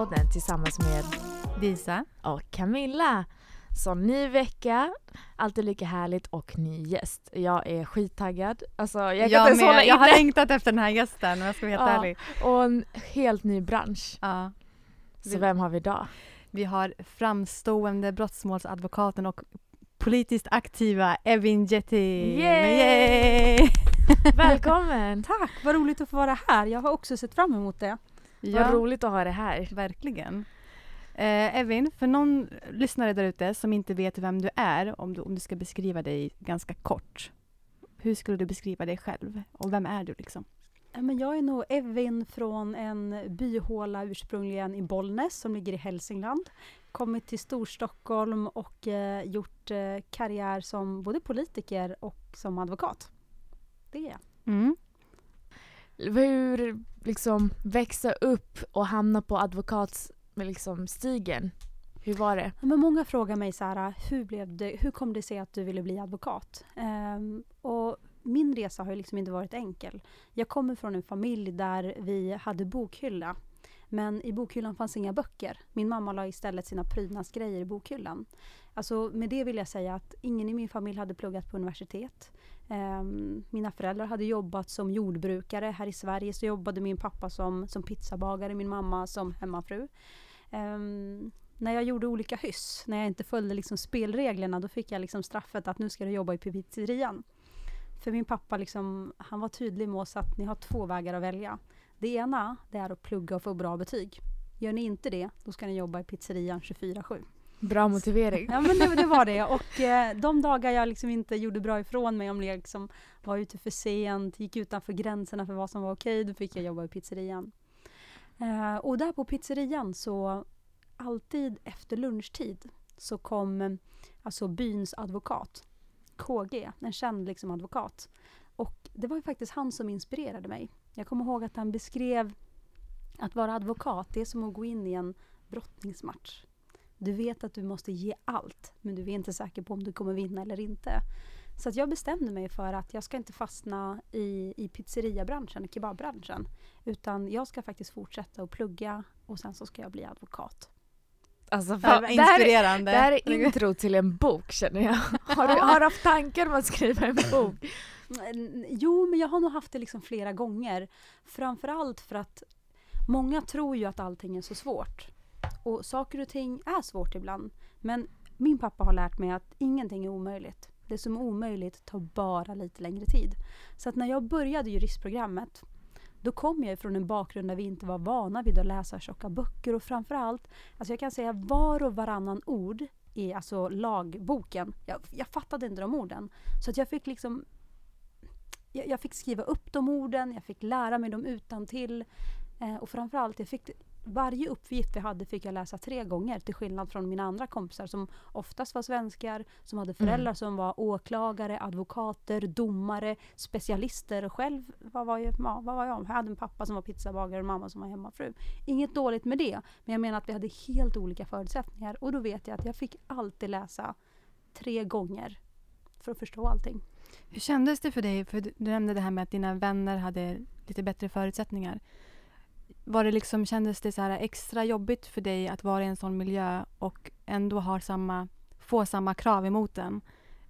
Rättspodden tillsammans med Disa. och Camilla. Så ny vecka, alltid lika härligt och ny gäst. Jag är skittaggad. Alltså jag kan Jag, inte hålla med, jag har längtat efter den här gästen om jag ska vara helt Ja. ärlig. Och en helt ny bransch. Ja. Så vem har vi idag? Vi har framstående brottsmålsadvokaten och politiskt aktiva Evin Jetty. Yay! Yay! Välkommen! Tack, vad roligt att få vara här. Jag har också sett fram emot det. Vad roligt att ha dig här. Verkligen. Eh, Evin, för någon lyssnare där ute som inte vet vem du är, om du, om du ska beskriva dig ganska kort. Hur skulle du beskriva dig själv? Och vem är du liksom? Ja, Men jag är nog Evin från en byhåla ursprungligen i Bollnäs som ligger i Hälsingland. Kommit till Storstockholm och eh, gjort eh, karriär som både politiker och som advokat. Det är jag. Mm. Hur liksom växa upp och hamna på advokatstigen? Liksom, stigen? Hur var det? Ja, Men många frågar mig så här, hur, blev det, hur kom det sig att du ville bli advokat? Um, och min resa har ju liksom inte varit enkel. Jag kommer från en familj där vi hade bokhylla. Men i bokhyllan fanns inga böcker. Min mamma la istället sina prydnadsgrejer i bokhyllan. Alltså med det vill jag säga att ingen i min familj hade pluggat på universitet. Ehm, mina föräldrar hade jobbat som jordbrukare. Här i Sverige så jobbade min pappa som, som pizzabagare, min mamma som hemmafru. Ehm, när jag gjorde olika hyss, när jag inte följde liksom spelreglerna, då fick jag liksom straffet att nu ska du jobba i pizzerian. För min pappa liksom, han var tydlig med oss att ni har två vägar att välja. Det ena, det är att plugga och få bra betyg. Gör ni inte det, då ska ni jobba i pizzerian 24-7. Bra motivering. Ja men det, det var det. Och eh, de dagar jag liksom inte gjorde bra ifrån mig, om jag liksom var ute för sent, gick utanför gränserna för vad som var okej, då fick jag jobba i pizzerian. Eh, och där på pizzerian så, alltid efter lunchtid, så kom alltså byns advokat, KG, en känd liksom advokat. Och det var ju faktiskt han som inspirerade mig. Jag kommer ihåg att han beskrev att vara advokat, det är som att gå in i en brottningsmatch. Du vet att du måste ge allt, men du är inte säker på om du kommer vinna eller inte. Så att jag bestämde mig för att jag ska inte fastna i, i pizzeriabranschen, kebabbranschen. Utan jag ska faktiskt fortsätta att plugga och sen så ska jag bli advokat. Alltså, fan, var det, här är, inspirerande. det här är intro till en bok känner jag. Har du, har haft tankar om att skriva en bok? Mm, Jo, men jag har nog haft det liksom flera gånger. Framförallt för att många tror ju att allting är så svårt. Och saker och ting är svårt ibland. Men min pappa har lärt mig att ingenting är omöjligt. Det som är omöjligt tar bara lite längre tid. Så att när jag började juristprogrammet då kom jag från en bakgrund där vi inte var vana vid att läsa tjocka böcker och framförallt, alltså jag kan säga var och varannan ord i alltså lagboken, jag, jag fattade inte de orden. Så att jag fick liksom jag, jag fick skriva upp de orden, jag fick lära mig dem utan till eh, och framförallt, jag fick, varje uppgift vi hade fick jag läsa tre gånger till skillnad från mina andra kompisar som oftast var svenskar, som hade föräldrar som var åklagare, advokater, domare, specialister. Själv vad var, jag, ja, vad var jag? Jag hade en pappa som var pizzabagare och en mamma som var hemmafru. Inget dåligt med det, men jag menar att vi hade helt olika förutsättningar och då vet jag att jag fick alltid läsa tre gånger för att förstå allting. Hur kändes det för dig? För du nämnde det här med att dina vänner hade lite bättre förutsättningar. Var det liksom, kändes det så här extra jobbigt för dig att vara i en sån miljö och ändå ha samma, få samma krav emot den?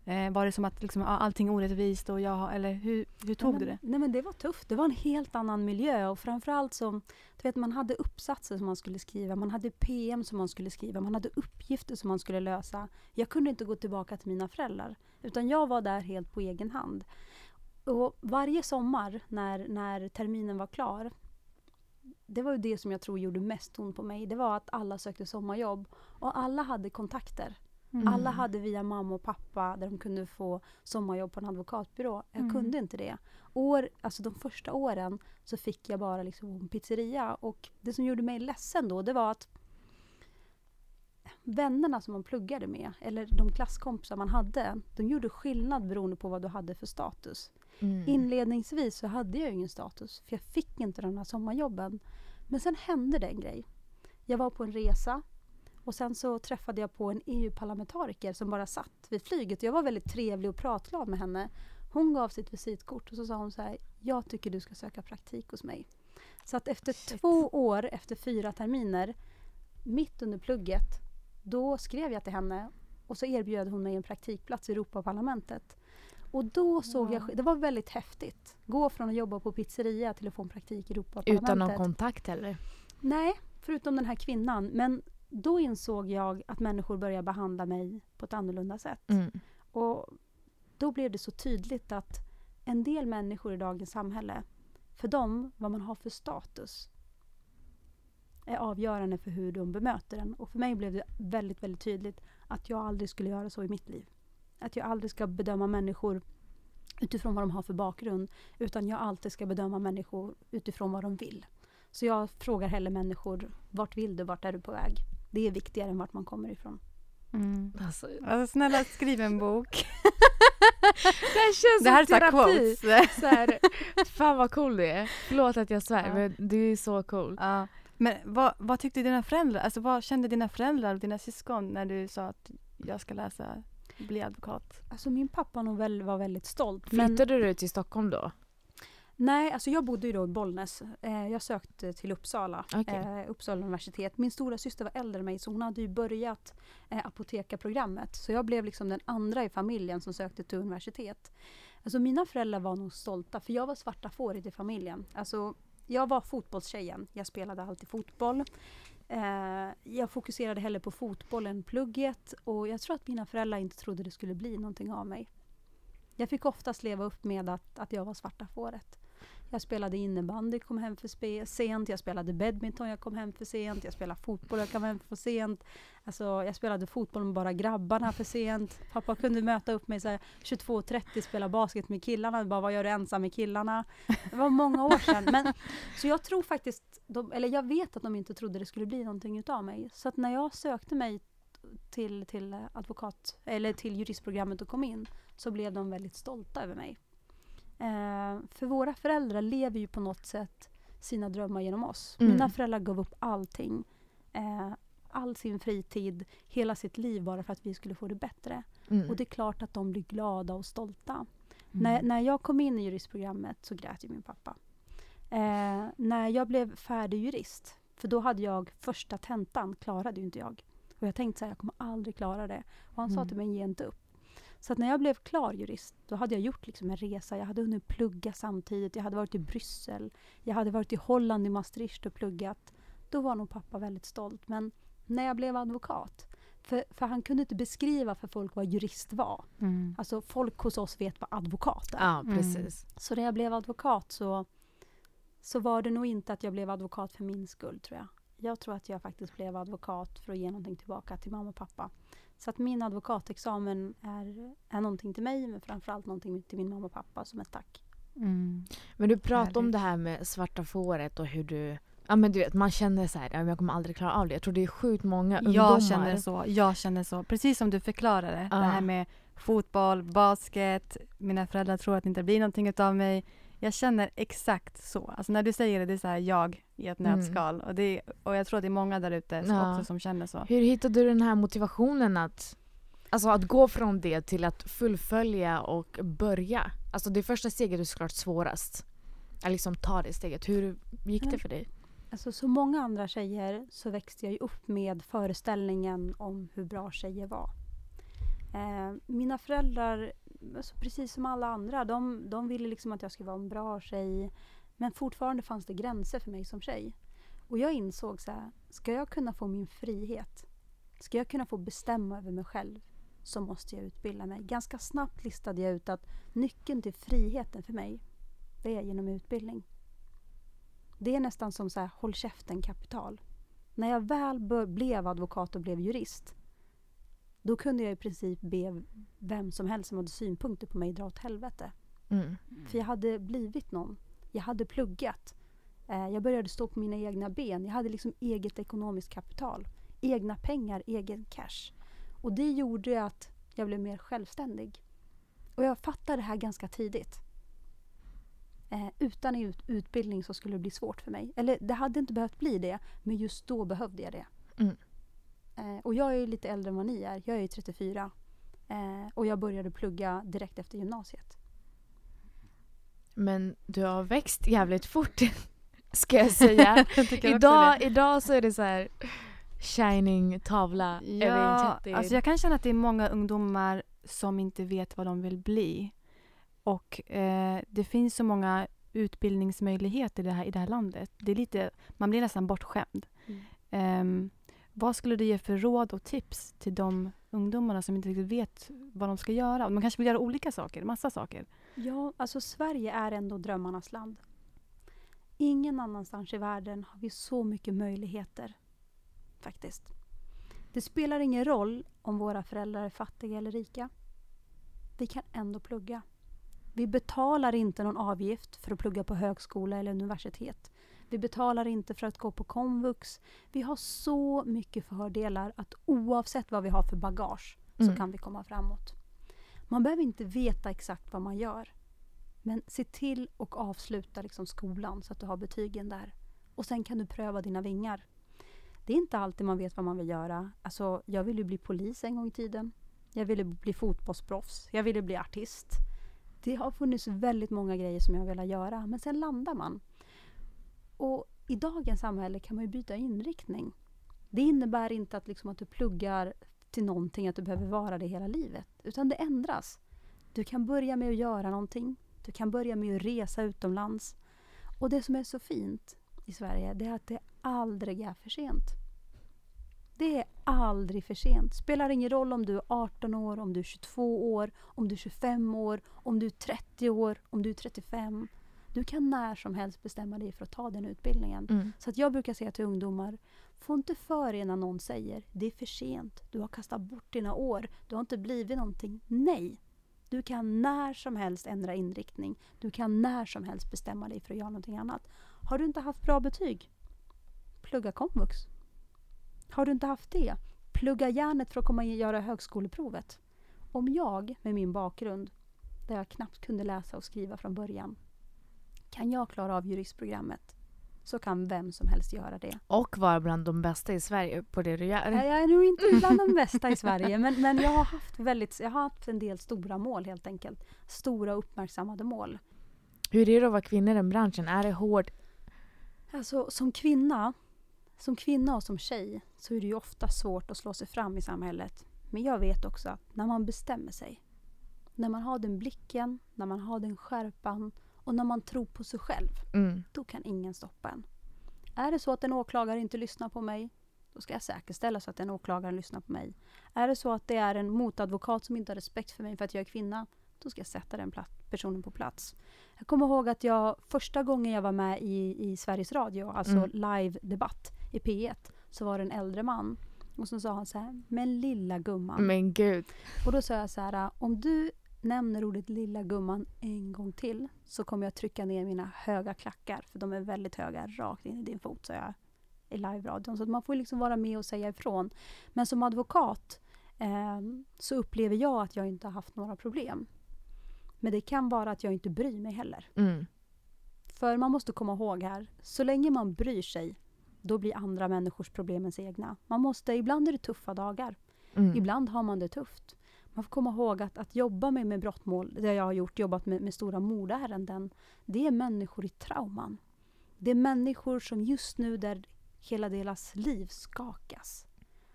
Eh, var det som att liksom, allting är orättvist och jag, har- eller hur, hur tog nej, du men, det? Nej men det var tufft. Det var en helt annan miljö och framförallt så, du vet man hade uppsatser som man skulle skriva, man hade PM som man skulle skriva, man hade uppgifter som man skulle lösa. Jag kunde inte gå tillbaka till mina föräldrar utan jag var där helt på egen hand. Och varje sommar när, när terminen var klar det var ju det som jag tror gjorde mest ont på mig. Det var att alla sökte sommarjobb och alla hade kontakter. Mm. Alla hade via mamma och pappa där de kunde få sommarjobb på en advokatbyrå. Jag Mm. kunde inte det. År, alltså de första åren så fick jag bara liksom en pizzeria och det som gjorde mig ledsen då det var att vännerna som man pluggade med eller de klasskompisar man hade de gjorde skillnad beroende på vad du hade för status. Mm. Inledningsvis så hade jag ingen status för jag fick inte de här sommarjobben. Men sen hände det en grej. Jag var på en resa och sen så träffade jag på en EU-parlamentariker som bara satt vid flyget. Jag var väldigt trevlig och pratglad med henne. Hon gav sitt visitkort och så sa hon så här, jag tycker du ska söka praktik hos mig. Så att efter Shit. två år, efter fyra terminer, mitt under plugget, då skrev jag till henne och så erbjöd hon mig en praktikplats i Europaparlamentet. Och då såg jag, det var väldigt häftigt. Gå från att jobba på pizzeria till att få en praktik i Europaparlamentet. Utan någon kontakt heller? Nej, förutom den här kvinnan. Men då insåg jag att människor började behandla mig på ett annorlunda sätt. Mm. Och då blev det så tydligt att en del människor i dagens samhälle, för dem, vad man har för status, är avgörande för hur de bemöter en. Och för mig blev det väldigt, väldigt tydligt att jag aldrig skulle göra så i mitt liv. Att jag aldrig ska bedöma människor utifrån vad de har för bakgrund, utan jag alltid ska bedöma människor utifrån vad de vill. Så jag frågar hellre människor, vart vill du, vart är du på väg? Det är viktigare än vart man kommer ifrån. Mm. Alltså, Alltså, snälla skriv en bok. det här känns Det här är som så här terapi. Så här, fan vad cool du är. Förlåt att jag svär Ja. men du är så cool. Ja. Men vad, vad tyckte dina föräldrar, alltså vad kände dina föräldrar och dina syskon när du sa att jag ska läsa, bli advokat? Alltså min pappa nog väl, var väldigt stolt. men- Flyttade du till Stockholm då? Nej, alltså jag bodde ju då i Bollnäs. Eh, jag sökte till Uppsala, Okej. eh, Uppsala universitet. Min stora syster var äldre än mig så hon hade ju börjat eh, apotekarprogrammet. Så jag blev liksom den andra i familjen som sökte till universitet. Alltså mina föräldrar var nog stolta för jag var svarta fåret i familjen. Alltså jag var fotbollstjejen. Jag spelade alltid fotboll. Eh, jag fokuserade hellre på fotboll än plugget och jag tror att mina föräldrar inte trodde det skulle bli någonting av mig. Jag fick oftast leva upp med att, att jag var svarta fåret. Jag spelade innebandy, kom hem för spe- sent. Jag spelade badminton, jag kom hem för sent. Jag spelade fotboll, jag kom hem för sent. Alltså, jag spelade fotboll med bara grabbarna för sent. Pappa kunde möta upp mig 22.30, spela basket med killarna. Bara, vad gör du ensam med killarna? Det var många år sedan. Men, så jag tror faktiskt, de, eller jag vet att de inte trodde det skulle bli någonting utav mig. Så att när jag sökte mig till, till advokat, eller till juristprogrammet och kom in, så blev de väldigt stolta över mig. Eh, för våra föräldrar lever ju på något sätt sina drömmar genom oss. Mm. Mina föräldrar gav upp allting. Eh, all sin fritid, hela sitt liv bara för att vi skulle få det bättre. Mm. Och det är klart att de blir glada och stolta. Mm. När, när jag kom in i juristprogrammet så grät ju min pappa. Eh, när jag blev färdig jurist, för då hade jag första tentan, klarade ju inte jag. Och jag tänkte så här, jag kommer aldrig klara det. Och han sa Mm. till mig, ge inte upp. Så att när jag blev klar jurist, då hade jag gjort liksom en resa. Jag hade hunnit plugga samtidigt. Jag hade varit i Bryssel. Jag hade varit i Holland, i Maastricht och pluggat. Då var nog pappa väldigt stolt. Men när jag blev advokat, för, för han kunde inte beskriva för folk vad jurist var. Mm. Alltså folk hos oss vet vad advokat är. Ja, Mm. precis. Så när jag blev advokat så, så var det nog inte att jag blev advokat för min skull tror jag. Jag tror att jag faktiskt blev advokat för att ge någonting tillbaka till mamma och pappa. Så att min advokatexamen är, är någonting till mig men framförallt någonting till min mamma och pappa som ett tack. Mm. Men du pratade om det här med svarta fåret och hur du Ja men du vet man känner så här, "Ja, men jag kommer aldrig klara av det. Jag tror det är sjukt många ungdomar. Jag känner så, jag känner så. Precis som du förklarade. Ja. Det här med fotboll, basket, mina föräldrar tror att det inte blir någonting utav mig. Jag känner exakt så. Alltså när du säger det, det är så här jag i ett Mm. nötskal. Och, det, och jag tror att det är många där ute Ja. också som känner så. Hur hittade du den här motivationen att Alltså att gå från det till att fullfölja och börja. Alltså det första steget är såklart svårast. Att liksom ta det steget. Hur gick det Mm. för dig? Alltså som många andra tjejer så växte jag ju upp med föreställningen om hur bra tjejer var. Eh, mina föräldrar, alltså precis som alla andra, de, de ville liksom att jag skulle vara en bra tjej. Men fortfarande fanns det gränser för mig som tjej. Och jag insåg så här, ska jag kunna få min frihet, ska jag kunna få bestämma över mig själv, så måste jag utbilda mig. Ganska snabbt listade jag ut att nyckeln till friheten för mig, det är genom utbildning. Det är nästan som så här, håll käften kapital. När jag väl blev advokat och blev jurist, då kunde jag i princip be vem som helst som hade synpunkter på mig dra åt helvete. Mm. För jag hade blivit någon. Jag hade pluggat. Eh, jag började stå på mina egna ben. Jag hade liksom eget ekonomiskt kapital. Egna pengar, egen cash. Och det gjorde att jag blev mer självständig. Och jag fattade det här ganska tidigt. Eh, utan ut, utbildning så skulle det bli svårt för mig. Eller det hade inte behövt bli det, men just då behövde jag det. Mm. Eh, och jag är ju lite äldre än vad ni är. Jag är ju 34. Eh, och jag började plugga direkt efter gymnasiet. Men du har växt jävligt fort ska jag säga. Jag idag, idag så är det så här. shining tavla Ja, alltså jag kan känna att det är många ungdomar som inte vet vad de vill bli. Och eh, det finns så många utbildningsmöjligheter i det här, i det här landet. Det är lite, man blir nästan bortskämd. Mm. Ehm, vad skulle du ge för råd och tips till de ungdomarna som inte riktigt vet vad de ska göra? De kanske vill göra olika saker, massa saker. Ja, alltså Sverige är ändå drömmarnas land. Ingen annanstans i världen har vi så mycket möjligheter. Faktiskt. Det spelar ingen roll om våra föräldrar är fattiga eller rika. Vi kan ändå plugga. Vi betalar inte någon avgift för att plugga på högskola eller universitet. Vi betalar inte för att gå på komvux. Vi har så mycket fördelar att oavsett vad vi har för bagage så Mm. kan vi komma framåt. Man behöver inte veta exakt vad man gör. Men se till och avsluta liksom skolan så att du har betygen där. Och sen kan du pröva dina vingar. Det är inte alltid man vet vad man vill göra. Alltså, jag ville bli polis en gång i tiden. Jag ville bli fotbollsproffs. Jag ville bli artist. Det har funnits väldigt många grejer som jag vill göra. Men sen landar man. Och i dagens samhälle kan man ju byta inriktning. Det innebär inte att, liksom att du pluggar till någonting, att du behöver vara det hela livet. Utan det ändras. Du kan börja med att göra någonting. Du kan börja med att resa utomlands. Och det som är så fint i Sverige, det är att det aldrig är för sent. Det är aldrig för sent. Spelar ingen roll om du är 18 år, om du är 22 år, om du är 25 år, om du är 30 år, om du är 35. Du kan när som helst bestämma dig för att ta den utbildningen. Mm. Så att jag brukar säga till ungdomar, få inte för er när någon säger det är för sent, du har kastat bort dina år, du har inte blivit någonting. Nej! Du kan när som helst ändra inriktning. Du kan när som helst bestämma dig för att göra någonting annat. Har du inte haft bra betyg? Plugga komvux. Har du inte haft det? Plugga järnet för att komma in och göra högskoleprovet. Om jag, med min bakgrund, där jag knappt kunde läsa och skriva från början, kan jag klara av juristprogrammet så kan vem som helst göra det. Och vara bland de bästa i Sverige på det du gör. Jag är nog inte bland de bästa i Sverige men, men jag, har haft väldigt, jag har haft en del stora mål helt enkelt. Stora uppmärksammade mål. Hur är det att vara kvinna i den branschen? Är det hårt? Alltså som kvinna, som kvinna och som tjej så är det ju ofta svårt att slå sig fram i samhället. Men jag vet också att när man bestämmer sig, när man har den blicken, när man har den skärpan och när man tror på sig själv, Mm. då kan ingen stoppa en. Är det så att en åklagare inte lyssnar på mig, då ska jag säkerställa så att den åklagaren lyssnar på mig. Är det så att det är en motadvokat som inte har respekt för mig för att jag är kvinna, då ska jag sätta den personen på plats. Jag kommer ihåg att jag första gången jag var med i, i Sveriges Radio, alltså Mm. live-debatt i P1, så var det en äldre man. Och så sa han så här, men lilla gumman. Men gud. Och då sa jag så här, om du nämner ordet lilla gumman en gång till så kommer jag trycka ner mina höga klackar, för de är väldigt höga, rakt in i din fot, sa jag i live-radion. Så man får liksom vara med och säga ifrån. Men som advokat eh, så upplever jag att jag inte har haft några problem. Men det kan vara att jag inte bryr mig heller. Mm. För man måste komma ihåg här, så länge man bryr sig, då blir andra människors problem ens egna. Man måste, ibland är det tuffa dagar. Mm. Ibland har man det tufft. Man får komma ihåg att, att jobba med, med brottmål, det jag har gjort, jobbat med, med stora mordärenden, det är människor i trauman. Det är människor som just nu där hela deras liv skakas.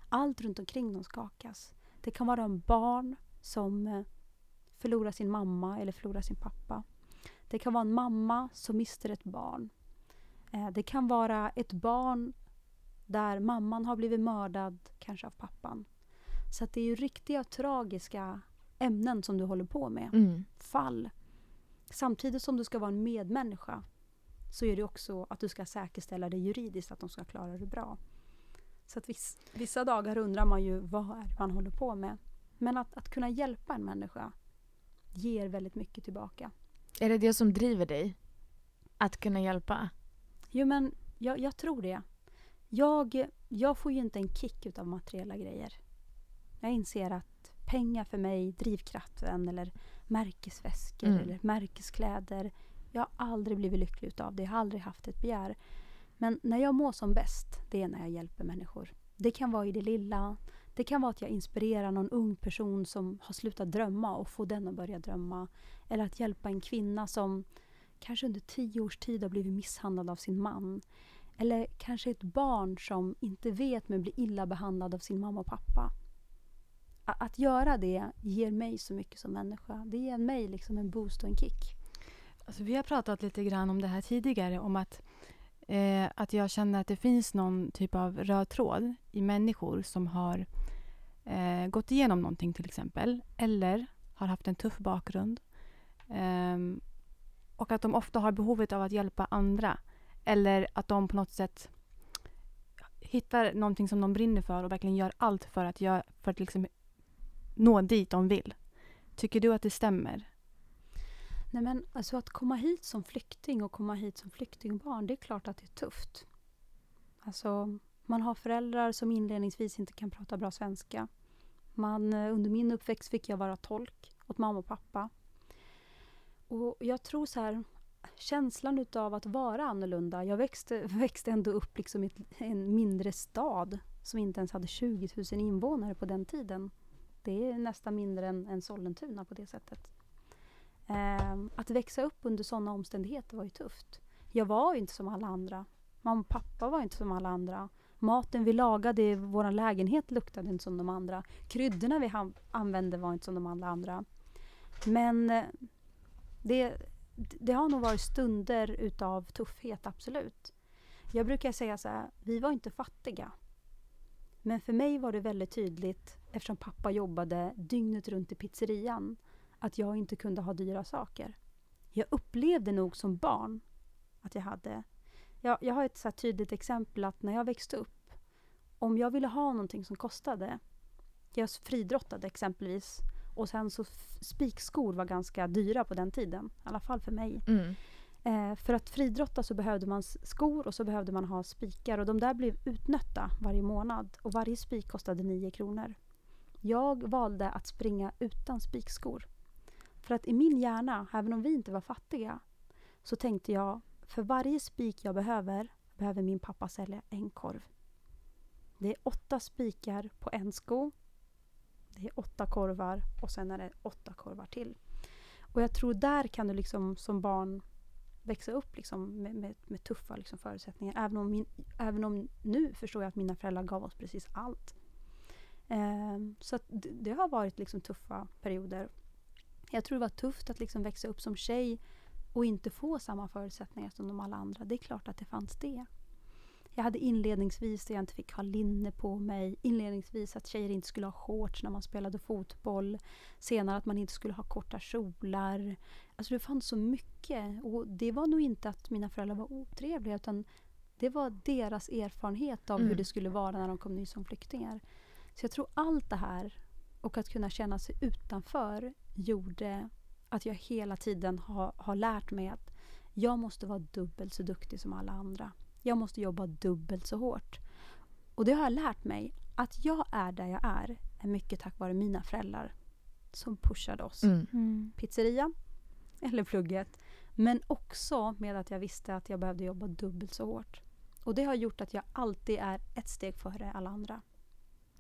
Allt runt omkring dem skakas. Det kan vara en barn som eh, förlorar sin mamma eller förlorar sin pappa. Det kan vara en mamma som mister ett barn. Eh, det kan vara ett barn där mamman har blivit mördad, kanske av pappan. Så att det är ju riktiga tragiska ämnen som du håller på med. Mm. Fall. Samtidigt som du ska vara en medmänniska så är det också att du ska säkerställa det juridiskt, att de ska klara det bra. Så att viss, vissa dagar undrar man ju vad är det man håller på med. Men att, att kunna hjälpa en människa ger väldigt mycket tillbaka. Är det det som driver dig? Att kunna hjälpa? Jo men jag, jag tror det. Jag, jag får ju inte en kick utav materiella grejer. Jag inser att pengar för mig, drivkraften eller märkesväskor Mm. eller märkeskläder. Jag har aldrig blivit lycklig utav det. Jag har aldrig haft ett begär. Men när jag mår som bäst, det är när jag hjälper människor. Det kan vara i det lilla. Det kan vara att jag inspirerar någon ung person som har slutat drömma och får den att börja drömma. Eller att hjälpa en kvinna som kanske under tio års tid har blivit misshandlad av sin man. Eller kanske ett barn som inte vet men blir illa behandlad av sin mamma och pappa. Att göra det ger mig så mycket som människa. Det ger mig liksom en boost och en kick. Alltså, vi har pratat lite grann om det här tidigare. Om att, eh, att jag känner att det finns någon typ av röd tråd i människor som har eh, gått igenom någonting till exempel. Eller har haft en tuff bakgrund. Eh, och att de ofta har behovet av att hjälpa andra. Eller att de på något sätt hittar någonting som de brinner för och verkligen gör allt för att, gör, för att liksom nå dit de vill. Tycker du att det stämmer? Nej men alltså att komma hit som flykting och komma hit som flyktingbarn, det är klart att det är tufft. Alltså, man har föräldrar som inledningsvis inte kan prata bra svenska. Man, eh, under min uppväxt fick jag vara tolk åt mamma och pappa. Och jag tror så här, känslan utav att vara annorlunda. Jag växte, växte ändå upp liksom i en mindre stad som inte ens hade 20 000 invånare på den tiden. Det är nästan mindre än, än Sollentuna på det sättet. Eh, att växa upp under sådana omständigheter var ju tufft. Jag var ju inte som alla andra. Mamma och pappa var inte som alla andra. Maten vi lagade i vår lägenhet luktade inte som de andra. Kryddorna vi använde var inte som de alla andra. Men eh, det, det har nog varit stunder utav tuffhet, absolut. Jag brukar säga så här, vi var inte fattiga. Men för mig var det väldigt tydligt, eftersom pappa jobbade dygnet runt i pizzerian, att jag inte kunde ha dyra saker. Jag upplevde nog som barn att jag hade... Jag, jag har ett så tydligt exempel att när jag växte upp, om jag ville ha någonting som kostade, jag fridrottade exempelvis, och sen så spikskor var ganska dyra på den tiden, i alla fall för mig. Mm. Eh, för att fridrotta så behövde man skor och så behövde man ha spikar och de där blev utnötta varje månad och varje spik kostade 9 kronor. Jag valde att springa utan spikskor. För att i min hjärna, även om vi inte var fattiga, så tänkte jag för varje spik jag behöver, behöver min pappa sälja en korv. Det är åtta spikar på en sko. Det är åtta korvar och sen är det åtta korvar till. Och jag tror där kan du liksom som barn växa upp liksom med, med, med tuffa liksom förutsättningar. Även om, min, även om nu förstår jag att mina föräldrar gav oss precis allt. Ehm, så att det, det har varit liksom tuffa perioder. Jag tror det var tufft att liksom växa upp som tjej och inte få samma förutsättningar som de alla andra. Det är klart att det fanns det. Jag hade inledningsvis där jag inte fick ha linne på mig. Inledningsvis att tjejer inte skulle ha shorts när man spelade fotboll. Senare att man inte skulle ha korta kjolar. Alltså det fanns så mycket. Och det var nog inte att mina föräldrar var otrevliga utan det var deras erfarenhet av hur Mm. det skulle vara när de kom ny som flyktingar. Så jag tror allt det här och att kunna känna sig utanför gjorde att jag hela tiden har, har lärt mig att jag måste vara dubbelt så duktig som alla andra. Jag måste jobba dubbelt så hårt. Och det har jag lärt mig. Att jag är där jag är är mycket tack vare mina föräldrar som pushade oss Mm. pizzeria eller plugget. Men också med att jag visste att jag behövde jobba dubbelt så hårt. Och det har gjort att jag alltid är ett steg före alla andra.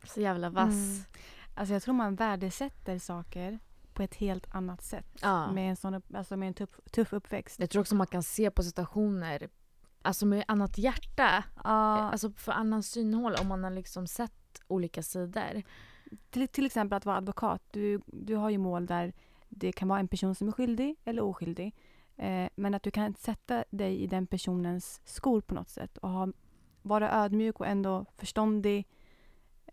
Så jävla vass. Mm. Alltså jag tror man värdesätter saker på ett helt annat sätt. Ja. Med en, sån alltså med en tuff, tuff uppväxt. Jag tror också man kan se på situationer alltså med annat hjärta. Ja, Alltså för annan synhåll om man har liksom sett olika sidor. till, till exempel att vara advokat. Du, du har ju mål där det kan vara en person som är skyldig eller oskyldig. Eh, men att du kan sätta dig i den personens skor på något sätt och ha, vara ödmjuk och ändå förståndig.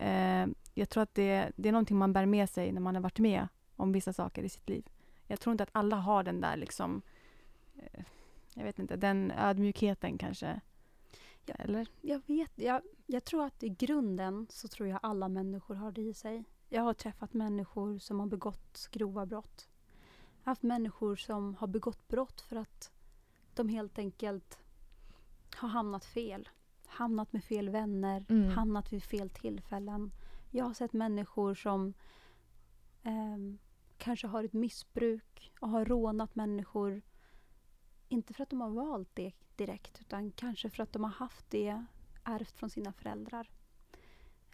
Eh, jag tror att det, det är någonting man bär med sig när man har varit med om vissa saker i sitt liv. Jag tror inte att alla har den där liksom, eh, jag vet inte, den ödmjukheten kanske. Ja. Eller? Jag vet, jag, jag tror att i grunden så tror jag alla människor har det i sig. Jag har träffat människor som har begått grova brott. Jag har haft människor som har begått brott för att de helt enkelt har hamnat fel. Hamnat med fel vänner, Mm. hamnat vid fel tillfällen. Jag har sett människor som ehm, kanske har ett missbruk och har rånat människor. Inte för att de har valt det direkt utan kanske för att de har haft det ärvt från sina föräldrar.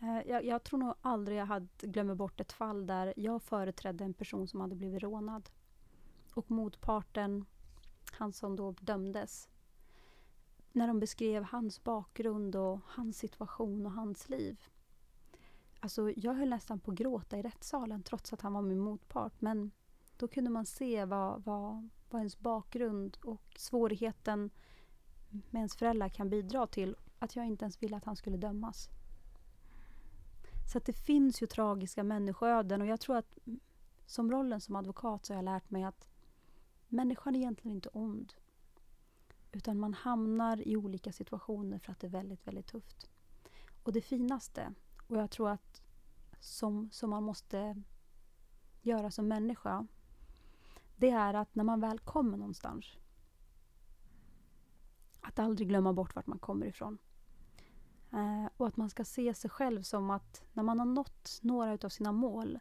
Eh, Jag, jag tror nog aldrig jag hade glömmer bort ett fall där jag företrädde en person som hade blivit rånad. Och motparten, han som då dömdes när de beskrev hans bakgrund och hans situation och hans liv. Alltså jag höll nästan på att gråta i rättssalen trots att han var min motpart. Men då kunde man se vad, vad, vad ens bakgrund och svårigheten med ens föräldrar kan bidra till. Att jag inte ens ville att han skulle dömas. Så att det finns ju tragiska människoöden och jag tror att som rollen som advokat så har jag lärt mig att människan är egentligen inte ond. Utan man hamnar i olika situationer för att det är väldigt, väldigt tufft. Och det finaste, och jag tror att som, som man måste göra som människa, det är att när man väl kommer någonstans, att aldrig glömma bort vart man kommer ifrån. Eh, och att man ska se sig själv som att när man har nått några av sina mål,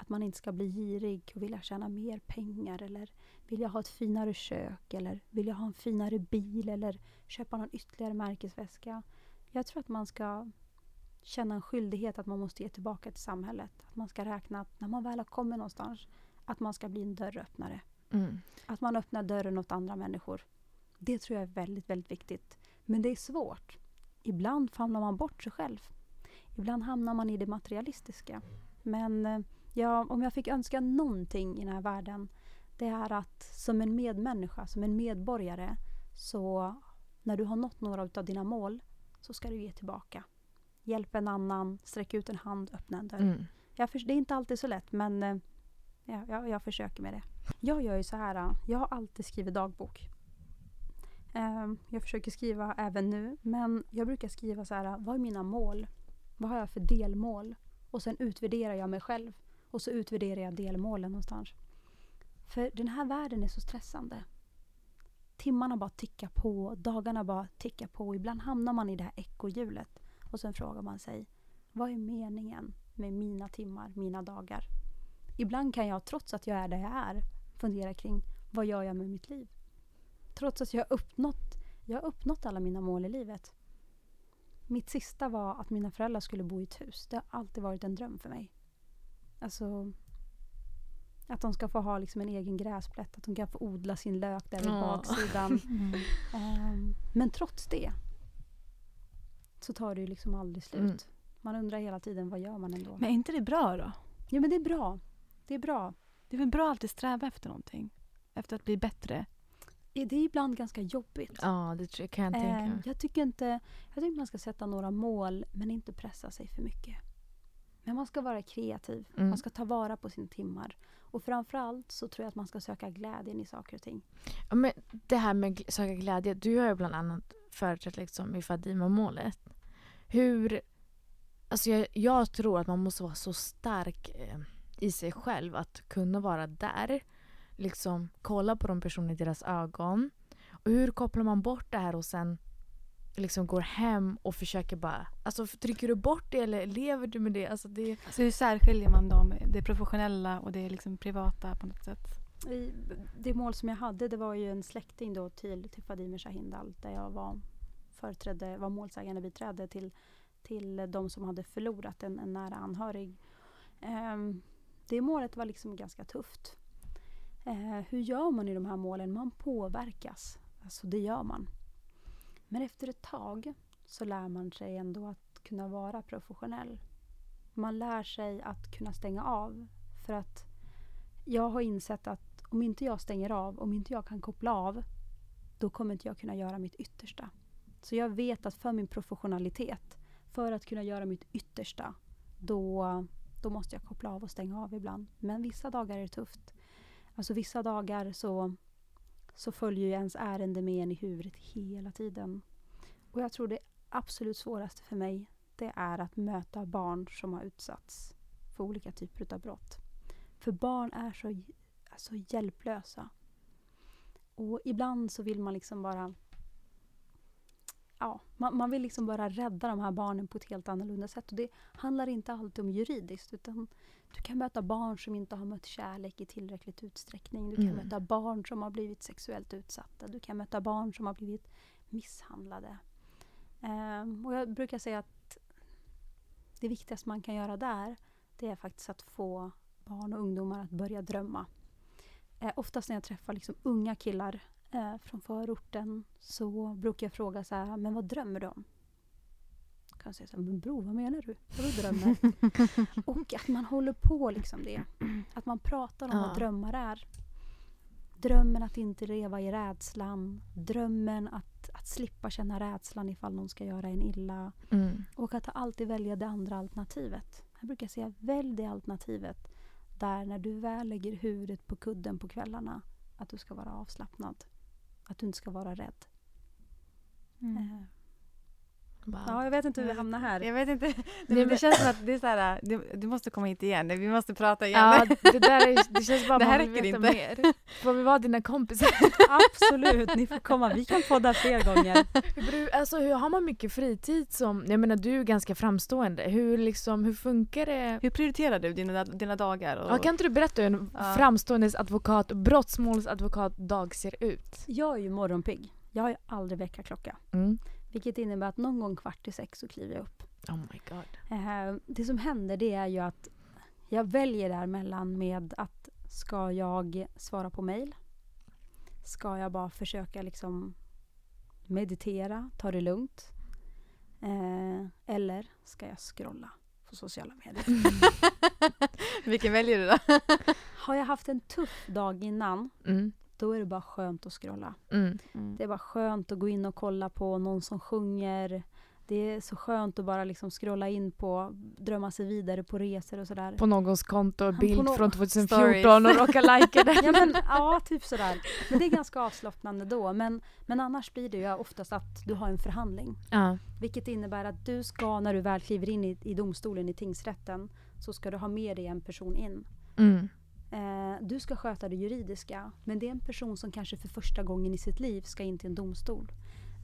att man inte ska bli girig och vilja tjäna mer pengar eller vilja ha ett finare kök eller vilja ha en finare bil eller köpa någon ytterligare märkesväska. Jag tror att man ska känna en skyldighet att man måste ge tillbaka till samhället. Att man ska räkna att när man väl har kommit någonstans, att man ska bli en dörröppnare. Mm. Att man öppnar dörren åt andra människor. Det tror jag är väldigt, väldigt viktigt. Men det är svårt. Ibland famlar man bort sig själv. Ibland hamnar man i det materialistiska. Men eh, ja, om jag fick önska någonting i den här världen det är att som en medmänniska, som en medborgare så när du har nått några av dina mål så ska du ge tillbaka. Hjälp en annan, sträck ut en hand, öppna en dörr. Mm. Jag det är inte alltid så lätt men eh, ja, jag, jag försöker med det. Jag gör ju så här, eh, jag har alltid skrivit dagbok. Ehm, jag försöker skriva även nu men jag brukar skriva så här, eh, vad är mina mål? Vad har jag för delmål? Och sen utvärderar jag mig själv. Och så utvärderar jag delmålen någonstans. För den här världen är så stressande. Timmarna bara tickar på, dagarna bara tickar på. Ibland hamnar man i det här ekohjulet. Och sen frågar man sig, vad är meningen med mina timmar, mina dagar? Ibland kan jag, trots att jag är där jag är, fundera kring vad gör jag med mitt liv? Trots att jag har uppnått, jag har uppnått alla mina mål i livet. Mitt sista var att mina föräldrar skulle bo i ett hus. Det har alltid varit en dröm för mig. Alltså, att de ska få ha liksom en egen gräsplätt, att de kan få odla sin lök där Ja. baksidan. Mm. Men trots det så tar det ju liksom aldrig slut. Mm. Man undrar hela tiden, vad gör man ändå? Men är inte det bra då? Jo men det är bra. Det är bra. Det är väl bra att alltid sträva efter någonting? Efter att bli bättre? Det är ibland ganska jobbigt. Ja, det tror jag, kan jag tänka Ehm, mig. jag tycker inte, jag tycker man ska sätta några mål men inte pressa sig för mycket. Men man ska vara kreativ. Mm. Man ska ta vara på sina timmar. Och framförallt så tror jag att man ska söka glädjen i saker och ting. Ja, men det här med gl- söka glädje. Du har ju bland annat företrätt liksom i Fadima-målet. Hur... Alltså jag, jag tror att man måste vara så stark eh, i sig själv att kunna vara där. Liksom kolla på de personerna i deras ögon. Och hur kopplar man bort det här och sen liksom går hem och försöker bara... Alltså trycker du bort det eller lever du med det? Alltså det Så hur särskiljer man dem? Det professionella och det liksom privata på något sätt? I, det mål som jag hade det var ju en släkting då till, till Fadime Shahindal där jag var, företrädde, var målsägande biträde till, till de som hade förlorat en, en nära anhörig. Ehm, det målet var liksom ganska tufft. Eh, hur gör man i de här målen? Man påverkas. Alltså det gör man. Men efter ett tag så lär man sig ändå att kunna vara professionell. Man lär sig att kunna stänga av. För att jag har insett att om inte jag stänger av, om inte jag kan koppla av, då kommer inte jag kunna göra mitt yttersta. Så jag vet att för min professionalitet, för att kunna göra mitt yttersta, då, då måste jag koppla av och stänga av ibland. Men vissa dagar är det tufft. Alltså vissa dagar så, så följer ju ens ärende med en i huvudet hela tiden. Och jag tror det absolut svåraste för mig, det är att möta barn som har utsatts för olika typer av brott. För barn är så alltså, hjälplösa. Och ibland så vill man liksom bara... Ja, man, man vill liksom bara rädda de här barnen på ett helt annorlunda sätt. Och det handlar inte alltid om juridiskt utan du kan möta barn som inte har mött kärlek i tillräckligt utsträckning. Du kan Mm. möta barn som har blivit sexuellt utsatta. Du kan möta barn som har blivit misshandlade. Ehm, och jag brukar säga att det viktigaste man kan göra där det är faktiskt att få barn och ungdomar att börja drömma. Eh, oftast när jag träffar liksom unga killar eh, från förorten så brukar jag fråga så här, men vad drömmer du om? Kan jag säga så här, men bror vad menar du? Vadå drömmer? och att man håller på liksom det. Att man pratar om Ja. vad drömmar är. Drömmen att inte leva i rädslan. Drömmen att, att slippa känna rädslan ifall någon ska göra en illa. Mm. Och att alltid välja det andra alternativet. Jag brukar säga välj det alternativet där när du väl lägger huvudet på kudden på kvällarna att du ska vara avslappnad. Att du inte ska vara rädd. Mm. Wow. Ja, jag vet inte hur vi hamnar här. Jag vet inte. Det, Nej, det men- känns som att det är så här, du, du måste komma hit igen. Vi måste prata igen. Ja, det där är, det känns bara Det här man vill räcker veta inte. mer. Får vi vara dina kompisar? Absolut, ni får komma. Vi kan podda fler gånger. Alltså, hur har man mycket fritid som, jag menar du är ganska framstående. Hur, liksom, hur funkar det? Hur prioriterar du dina, dina dagar? Och, Ja, kan inte du berätta hur en Ja. framstående advokat, brottmålsadvokat dag ser ut? Jag är ju morgonpigg. Jag har ju aldrig väckarklocka. Mm. Vilket innebär att någon gång kvart i sex så kliver jag upp. Oh my god. Eh, det som händer det är ju att jag väljer däremellan med att ska jag svara på mail? Ska jag bara försöka liksom meditera, ta det lugnt? Eh, eller ska jag scrolla på sociala medier? Vilken väljer du då? Har jag haft en tuff dag innan, Mm. Då är det bara skönt att scrolla. Mm. Det är bara skönt att gå in och kolla på någon som sjunger. Det är så skönt att bara liksom scrolla in på, drömma sig vidare på resor och sådär. På någons konto, bild nå- från 2014 Stories. och råka like den. Ja, men, ja, typ sådär. Men det är ganska avslappnande då. Men, men annars blir det ju oftast att du har en förhandling. Ja. Vilket innebär att du ska, när du väl kliver in i, i domstolen, i tingsrätten, så ska du ha med dig en person in. Mm. Eh, du ska sköta det juridiska, men det är en person som kanske för första gången i sitt liv ska in till en domstol.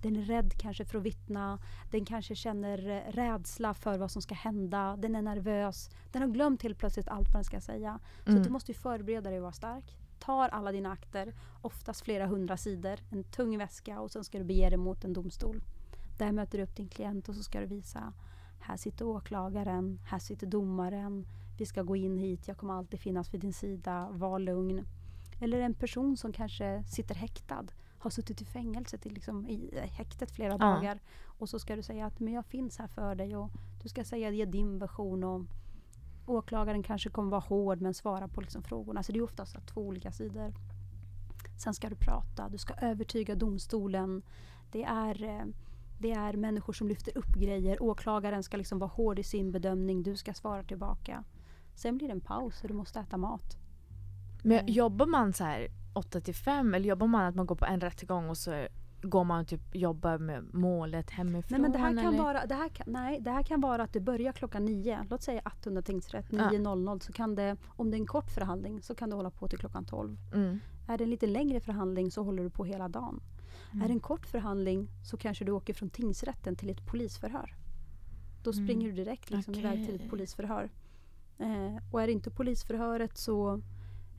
Den är rädd kanske för att vittna, den kanske känner eh, rädsla för vad som ska hända, den är nervös, den har glömt helt plötsligt allt vad den ska säga. Så Mm. att du måste förbereda dig att vara stark. Tar alla dina akter, oftast flera hundra sidor, en tung väska och sen ska du bege dig mot en domstol. Där möter du upp din klient och så ska du visa här sitter åklagaren, här sitter domaren, vi ska gå in hit, jag kommer alltid finnas vid din sida, var lugn. Eller en person som kanske sitter häktad, har suttit i fängelse till liksom, i häktet flera dagar. Och så ska du säga att men jag finns här för dig och du ska säga ge din version och åklagaren kanske kommer vara hård men svara på liksom frågorna. Så det är oftast två olika sidor. Sen ska du prata, du ska övertyga domstolen. Det är, eh, det är människor som lyfter upp grejer. Åklagaren ska liksom vara hård i sin bedömning, du ska svara tillbaka. Sen blir det en paus och du måste äta mat. Men Mm. jobbar man så här 8 till 5 eller jobbar man att man går på en rättegång och så går man och typ jobbar med målet hemifrån? Nej, men det här kan eller? vara, det här kan, nej, det här kan vara att det börjar klockan nio. Låt säga Attunda tingsrätt, Ja. 9.00. Så kan det, om det är en kort förhandling så kan det hålla på till klockan 12. Mm. Är det en lite längre förhandling så håller du på hela dagen. Mm. Är det en kort förhandling så kanske du åker från tingsrätten till ett polisförhör. Då Mm. springer du direkt liksom iväg till ett polisförhör. Eh, och är det inte polisförhöret så,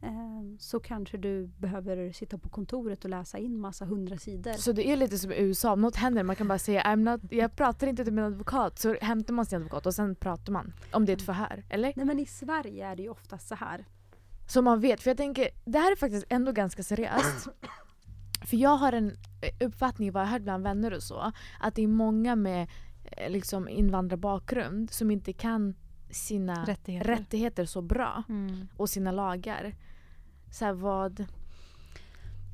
eh, så kanske du behöver sitta på kontoret och läsa in massa hundra sidor. Så det är lite som i USA, om något händer man kan bara säga I'm not, jag pratar inte till min advokat. Så hämtar man sin advokat och sen pratar man. Om det är ett förhör, eller? Nej men i Sverige är det ju oftast så här. Så man vet, för jag tänker, det här är faktiskt ändå ganska seriöst. För jag har en eh, uppfattning, vad jag har hört bland vänner och så, att det är många med eh, liksom invandrarbakgrund som inte kan sina Rättigheter. rättigheter så bra Mm. och sina lagar. Så här, vad...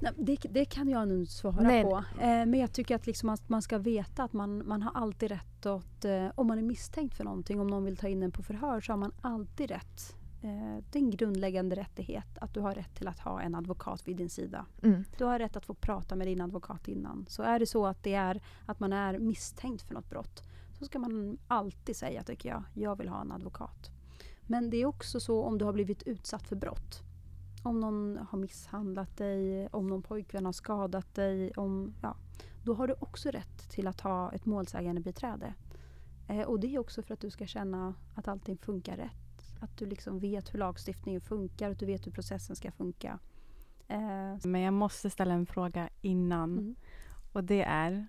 Nej, det, det kan jag inte svara Nej. på. Eh, men jag tycker att, liksom att man ska veta att man, man har alltid rätt att, eh, om man är misstänkt för någonting, om någon vill ta in en på förhör så har man alltid rätt. Eh, det är en grundläggande rättighet att du har rätt till att ha en advokat vid din sida. Mm. Du har rätt att få prata med din advokat innan. Så är det så att det är att man är misstänkt för något brott så ska man alltid säga, tycker jag, jag vill ha en advokat. Men det är också så om du har blivit utsatt för brott. Om någon har misshandlat dig, om någon pojkvän har skadat dig. Om, ja, då har du också rätt till att ha ett målsägande beträde. Eh, och det är också för att du ska känna att allting funkar rätt. Att du liksom vet hur lagstiftningen funkar, att du vet hur processen ska funka. Eh, Men jag måste ställa en fråga innan. Mm. Och det är,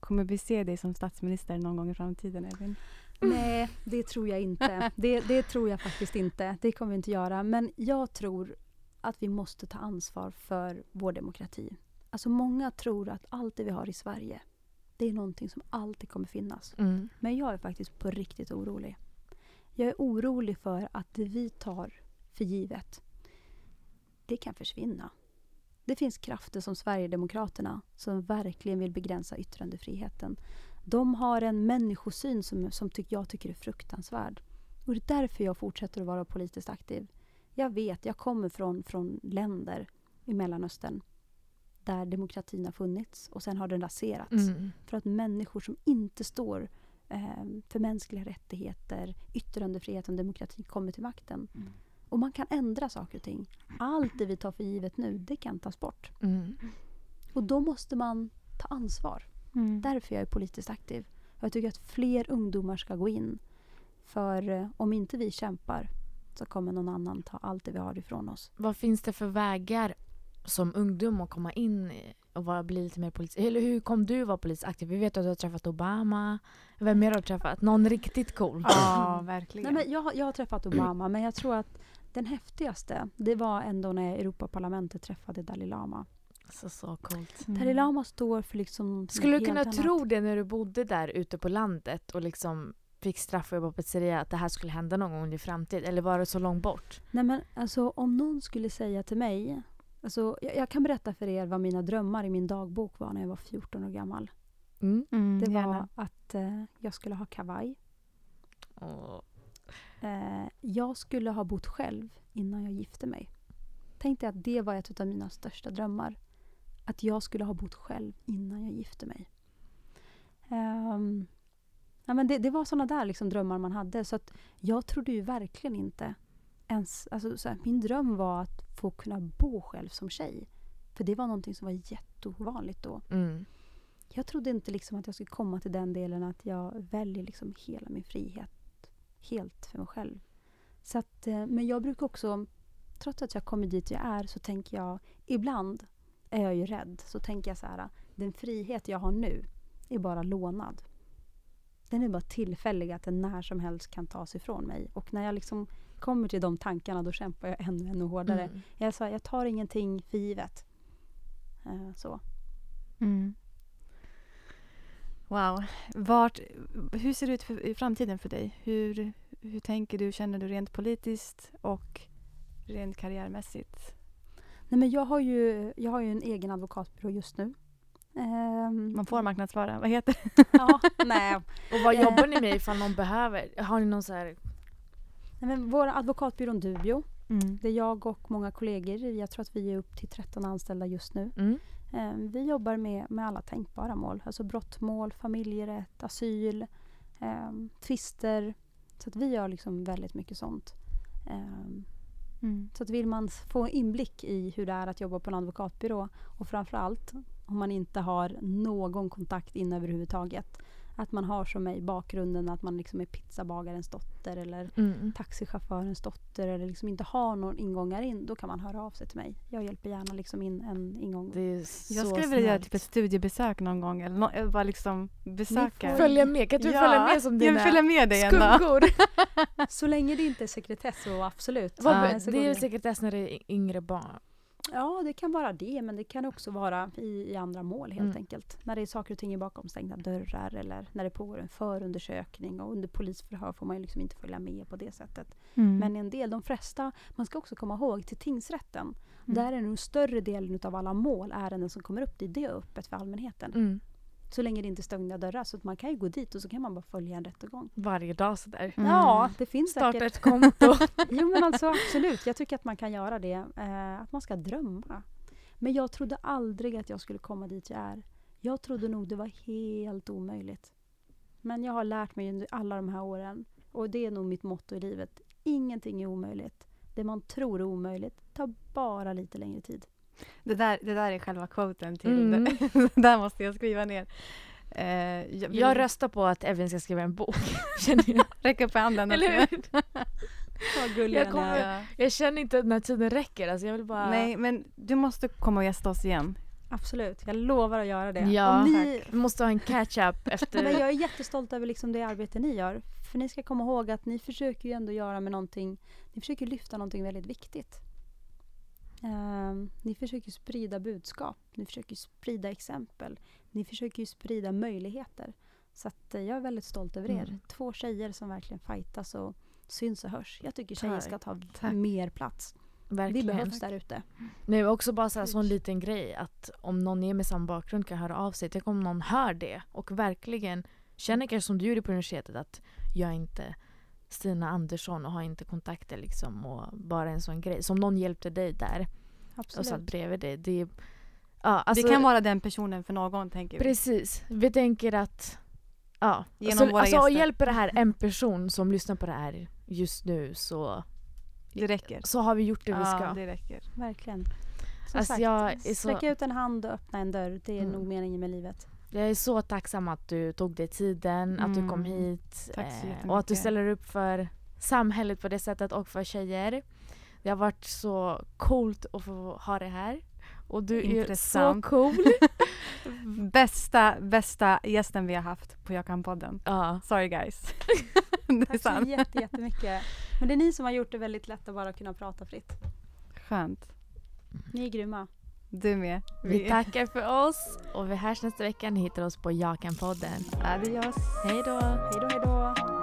kommer vi se dig som statsminister någon gång i framtiden Edvin? Nej, det tror jag inte. Det, det tror jag faktiskt inte. Det kommer vi inte göra. Men jag tror att vi måste ta ansvar för vår demokrati. Alltså många tror att allt det vi har i Sverige, det är någonting som alltid kommer finnas. Mm. Men jag är faktiskt på riktigt orolig. Jag är orolig för att det vi tar för givet, det kan försvinna. Det finns krafter som Sverigedemokraterna som verkligen vill begränsa yttrandefriheten. De har en människosyn som, som tyck, jag tycker är fruktansvärd. Och det är därför jag fortsätter att vara politiskt aktiv. Jag vet, jag kommer från, från länder i Mellanöstern där demokratin har funnits och sen har den raserats. Mm. För att människor som inte står eh, för mänskliga rättigheter, yttrandefriheten, demokrati kommer till makten. Mm. Och man kan ändra saker och ting. Allt det vi tar för givet nu, det kan tas bort. Mm. Och då måste man ta ansvar. Mm. Därför jag är politiskt aktiv. Och jag tycker att fler ungdomar ska gå in. För eh, om inte vi kämpar så kommer någon annan ta allt det vi har ifrån oss. Vad finns det för vägar som ungdom att komma in i och vara, bli lite mer politisk? Eller hur kom du vara politiskt aktiv? Vi vet att du har träffat Obama. Vem mer har du träffat? Någon riktigt cool? Ja, verkligen. Nej, men jag, har- jag har träffat Obama, men jag tror att den häftigaste, det var ändå när Europaparlamentet träffade Dalai Lama. Så, så coolt. Mm. Dalai Lama står för liksom Skulle du kunna annat. tro det när du bodde där ute på landet och liksom fick straff och jobba på pizzeria att det här skulle hända någon gång i framtiden? Eller var det så långt bort? Nej men alltså om någon skulle säga till mig, alltså, jag, jag kan berätta för er vad mina drömmar i min dagbok var när jag var 14 år gammal. Mm. Mm, Det var gärna. att eh, jag skulle ha kavaj. Åh. Eh, jag skulle ha bott själv innan jag gifte mig. Tänkte att det var ett av mina största drömmar. Att jag skulle ha bott själv innan jag gifte mig. Ehm, ja, men det, det var såna där liksom drömmar man hade. Så att jag trodde ju verkligen inte ens... Alltså, så här, min dröm var att få kunna bo själv som tjej. För det var någonting som var jätteovanligt då. Mm. Jag trodde inte liksom att jag skulle komma till den delen att jag väljer liksom hela min frihet helt för mig själv. Så att, eh, men jag brukar också, trots att jag kommer dit jag är, så tänker jag, ibland är jag ju rädd. Så tänker jag så här, den frihet jag har nu är bara lånad. Den är bara tillfällig, att den när som helst kan tas ifrån mig. Och när jag liksom kommer till de tankarna, då kämpar jag ännu, ännu hårdare. Mm. Jag, sa, jag tar ingenting för givet. Eh, så. Mm. Wow. Vart, hur ser det ut för, i framtiden för dig? Hur, hur tänker du? Känner du rent politiskt och rent karriärmässigt? Nej, men jag, har ju, jag har ju en egen advokatbyrå just nu. Ehm, Man får marknadsföra. Vad heter det? Ja, nej. Och vad jobbar ni med ifall någon behöver? Har ni någon så här... nej men vår advokatbyrån Dubio, Mm. det är jag och många kollegor, jag tror att vi är upp till 13 anställda just nu. Mm. Ehm, vi jobbar med, med alla tänkbara mål, alltså brottmål, familjerätt, asyl, um, tvister. Så att vi gör liksom väldigt mycket sånt. Ehm, Mm. Så att vill man få inblick i hur det är att jobba på en advokatbyrå och framförallt om man inte har någon kontakt in överhuvudtaget. Att man har som mig bakgrunden att man liksom är pizzabagarens dotter eller Mm. taxichaufförens dotter eller liksom inte har någon ingångar in. Då kan man höra av sig till mig. Jag hjälper gärna liksom in en ingång. Det är så Jag skulle vilja göra typ ett studiebesök någon gång. Eller eller bara liksom besöka. får- Följa med, kan du följa med som jag dina vill följa med dig skuggor? Så länge det inte är sekretess så absolut. Vad- det är ju sekretess när det är yngre barn. Ja, det kan vara det, men det kan också vara i, i andra mål helt Mm. enkelt. När det är saker och ting bakom stängda dörrar eller när det pågår en förundersökning och under polisförhör får man ju liksom inte följa med på det sättet. Mm. Men en del, de flesta, man ska också komma ihåg till tingsrätten, Mm. där är nog större delen av alla mål, ärenden som kommer upp dit, det är öppet för allmänheten. Så länge det inte är stängda dörrar. Så att man kan ju gå dit och så kan man bara följa en rättegång. Varje dag sådär. Mm. Ja, det finns Starta säkert. ett konto. Jo men alltså absolut, jag tycker att man kan göra det. Eh, att man ska drömma. Men jag trodde aldrig att jag skulle komma dit jag är. Jag trodde nog det var helt omöjligt. Men jag har lärt mig under alla de här åren, och det är nog mitt motto i livet. Ingenting är omöjligt. Det man tror är omöjligt tar bara lite längre tid. Det, där, det där är själva quoten till Mm. det. där måste jag skriva ner. Eh, jag vill Jag röstar på att Evin ska skriva en bok. Känner jag. upp handen. Eller hur? Vad gullig Jag kommer-. Jag känner inte att den här tiden räcker. Alltså jag vill bara... Nej, men du måste komma och gästa oss igen. Absolut, jag lovar att göra det. Ja, ni, Vi måste ha en catch-up Men efter... jag är jättestolt över liksom det arbete ni gör. För ni ska komma ihåg att ni försöker ju ändå göra med någonting, ni försöker lyfta någonting väldigt viktigt. Ehm, ni försöker sprida budskap, ni försöker sprida exempel, ni försöker sprida möjligheter. Så att, eh, jag är väldigt stolt över er. Mm. Två tjejer som verkligen fightas och syns och hörs. Jag tycker tjejer ska ta Tack. mer plats. Verkligen. Vi behövs där ute. Nej, men också bara så här, sån liten grej att om någon är med samma bakgrund kan höra av sig. Tänk om någon hör det och verkligen känner kanske som du gjorde på universitetet att jag inte Stina Andersson och har inte kontakter liksom och bara en sån grej. Som någon hjälpte dig där och satt Absolut. bredvid dig. Det, ja, alltså, det kan vara den personen för någon tänker vi. Precis. Vi tänker att ja. Genom så, våra alltså, gäster. hjälper det här en person som lyssnar på det här just nu så, Det räcker. så har vi gjort det vi ska. Ja, det räcker. Verkligen. Som Alltså, sagt, jag så- sträck ut en hand och öppna en dörr. Det är Mm. nog meningen med livet. Jag är så tacksam att du tog dig tiden, att du kom Mm. hit. Eh, och att du ställer upp för samhället på det sättet och för tjejer. Det har varit så coolt att få ha det här. Och du är så Intressant. cool. Bästa, bästa gästen vi har haft på Jakan-podden. ja. Sorry guys. Tack så jätte, jättemycket. Men det är ni som har gjort det väldigt lätt att bara kunna prata fritt. Skönt. Ni är grymma. Du med. Vi tackar för oss och vi hörs nästa vecka. Ni hittar oss på Jakan-podden. Adios. Hej då! Hej då, hej då.